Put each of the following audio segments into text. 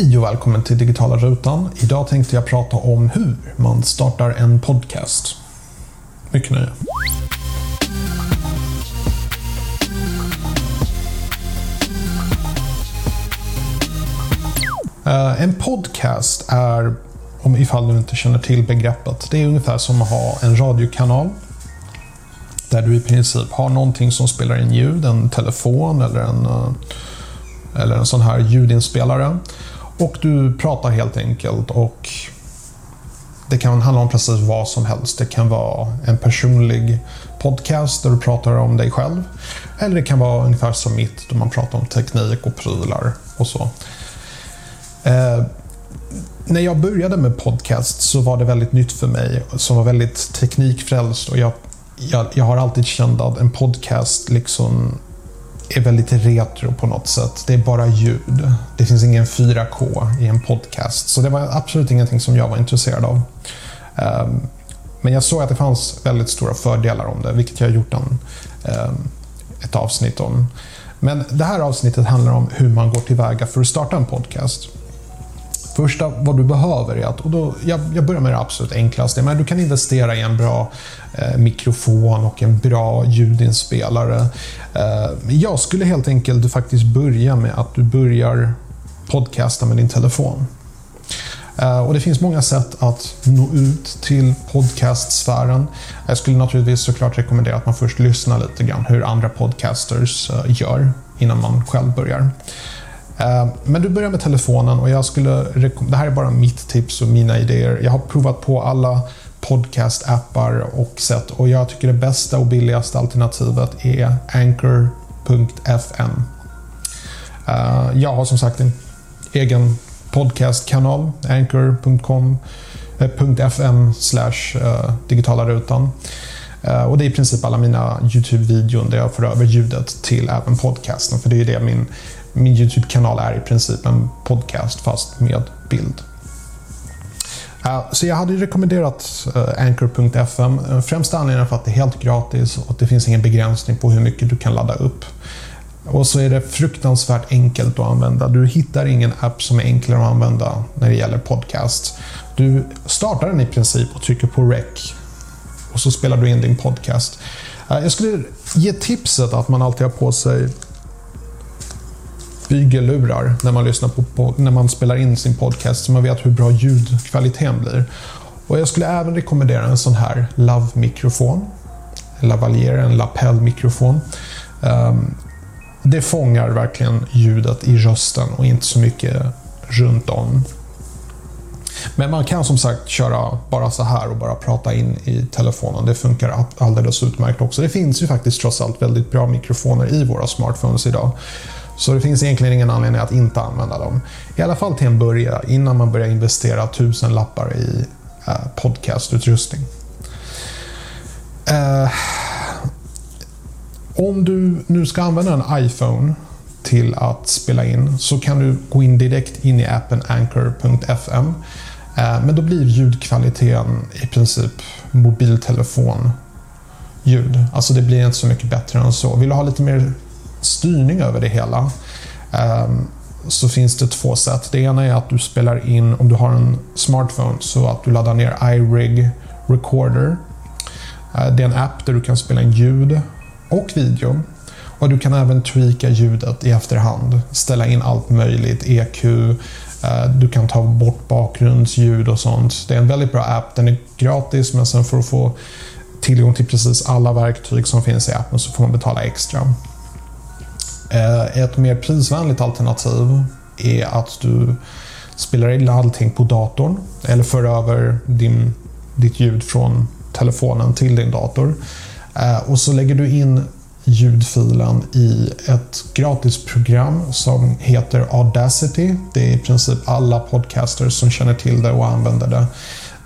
Hej och välkommen till Digitala Rutan. Idag tänkte jag prata om hur man startar en podcast. Mycket nöje. Eh, en podcast är, om ifall du inte känner till begreppet, det är ungefär som att ha en radiokanal där du i princip har någonting som spelar in ljud, en telefon eller en, eh, eller en sån här ljudinspelare. Och du pratar helt enkelt och det kan handla om precis vad som helst. Det kan vara en personlig podcast där du pratar om dig själv. Eller det kan vara ungefär som mitt, då man pratar om teknik och prylar och så. Eh, när jag började med podcast så var det väldigt nytt för mig, som var väldigt teknikfrälst och jag, jag, jag har alltid känt att en podcast liksom är väldigt retro på något sätt. Det är bara ljud. Det finns ingen 4K i en podcast. Så det var absolut ingenting som jag var intresserad av. Ehm, men jag såg att det fanns väldigt stora fördelar om det, vilket jag har gjort en, ehm, ett avsnitt om. Men det här avsnittet handlar om hur man går tillväga för att starta en podcast. Första vad du behöver är att, och då, jag, jag börjar med det absolut enklaste, men du kan investera i en bra eh, mikrofon och en bra ljudinspelare. Eh, jag skulle helt enkelt faktiskt börja med att du börjar podcasta med din telefon. Eh, och Det finns många sätt att nå ut till podcastsfären. Jag skulle naturligtvis såklart rekommendera att man först lyssnar lite grann hur andra podcasters eh, gör innan man själv börjar. Eh, men du börjar med telefonen och jag skulle det här är bara mitt tips och mina idéer. Jag har provat på alla podcast-appar och sett och jag tycker det bästa och billigaste alternativet är Anchor.fm. Eh, jag har som sagt en egen podcastkanal, anchor.com eh, .fm slash digitala rutan. Och det är i princip alla mina YouTube-videon där jag för över ljudet till även podcasten. För det är det min, min YouTube-kanal är i princip en podcast fast med bild. Eh, så jag hade rekommenderat eh, Anchor.fm. Eh, främsta anledningen för att det är helt gratis och det finns ingen begränsning på hur mycket du kan ladda upp. Och så är det fruktansvärt enkelt att använda. Du hittar ingen app som är enklare att använda när det gäller podcast. Du startar den i princip och trycker på rec. Och så spelar du in din podcast. Jag skulle ge tipset att man alltid har på sig bygellurar när man, lyssnar på, på, när man spelar in sin podcast så man vet hur bra ljudkvaliteten blir. Och Jag skulle även rekommendera en sån här Love-mikrofon. Lavalier, en lapel-mikrofon. Um, det fångar verkligen ljudet i rösten och inte så mycket runt om. Men man kan som sagt köra bara så här och bara prata in i telefonen. Det funkar alldeles utmärkt också. Det finns ju faktiskt trots allt väldigt bra mikrofoner i våra smartphones idag. Så det finns egentligen ingen anledning att inte använda dem. I alla fall till en början, innan man börjar investera tusen lappar i eh, podcastutrustning. Eh, om du nu ska använda en iPhone till att spela in så kan du gå in direkt in i appen Anchor.fm. Eh, men då blir ljudkvaliteten i princip mobiltelefon-ljud. Alltså det blir inte så mycket bättre än så. Vill du ha lite mer styrning över det hela ehm, så finns det två sätt. Det ena är att du spelar in, om du har en smartphone, så att du laddar ner iRig Recorder. Eh, det är en app där du kan spela in ljud och video. Och Du kan även tweaka ljudet i efterhand. Ställa in allt möjligt, EQ, eh, du kan ta bort bakgrundsljud och sånt. Det är en väldigt bra app. Den är gratis men sen för att få tillgång till precis alla verktyg som finns i appen så får man betala extra. Eh, ett mer prisvänligt alternativ är att du spelar in allting på datorn eller för över din, ditt ljud från telefonen till din dator. Eh, och så lägger du in ljudfilen i ett gratisprogram som heter Audacity. Det är i princip alla podcasters som känner till det och använder det.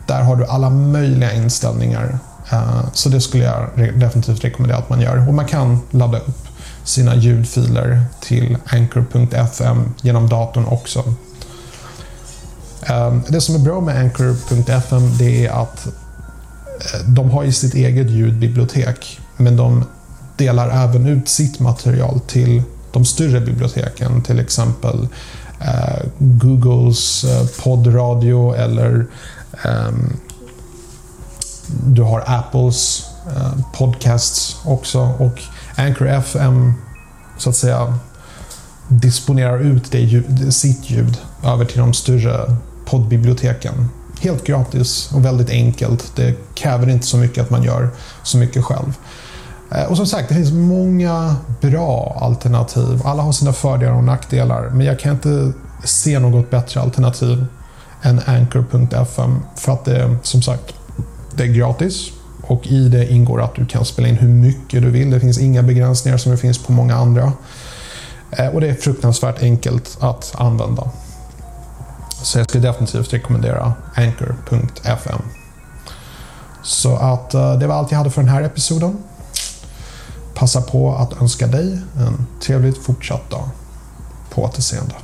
Där har du alla möjliga inställningar. Eh, så det skulle jag definitivt rekommendera att man gör. Och man kan ladda upp sina ljudfiler till Anchor.fm genom datorn också. Ehm, det som är bra med Anchor.fm det är att eh, de har ju sitt eget ljudbibliotek men de delar även ut sitt material till de större biblioteken, till exempel eh, Googles eh, poddradio eller eh, du har Apples eh, podcasts också och Anchor FM så att säga disponerar ut det ljud, sitt ljud över till de större poddbiblioteken. Helt gratis och väldigt enkelt. Det kräver inte så mycket att man gör så mycket själv. Eh, och som sagt, det finns många bra alternativ. Alla har sina fördelar och nackdelar. Men jag kan inte se något bättre alternativ än Anchor.fm. För att det, som sagt, det är gratis. Och i det ingår att du kan spela in hur mycket du vill. Det finns inga begränsningar som det finns på många andra. Eh, och det är fruktansvärt enkelt att använda. Så jag skulle definitivt rekommendera Anchor.fm. Så att eh, det var allt jag hade för den här episoden. Passa på att önska dig en trevligt fortsatt dag. På återseende.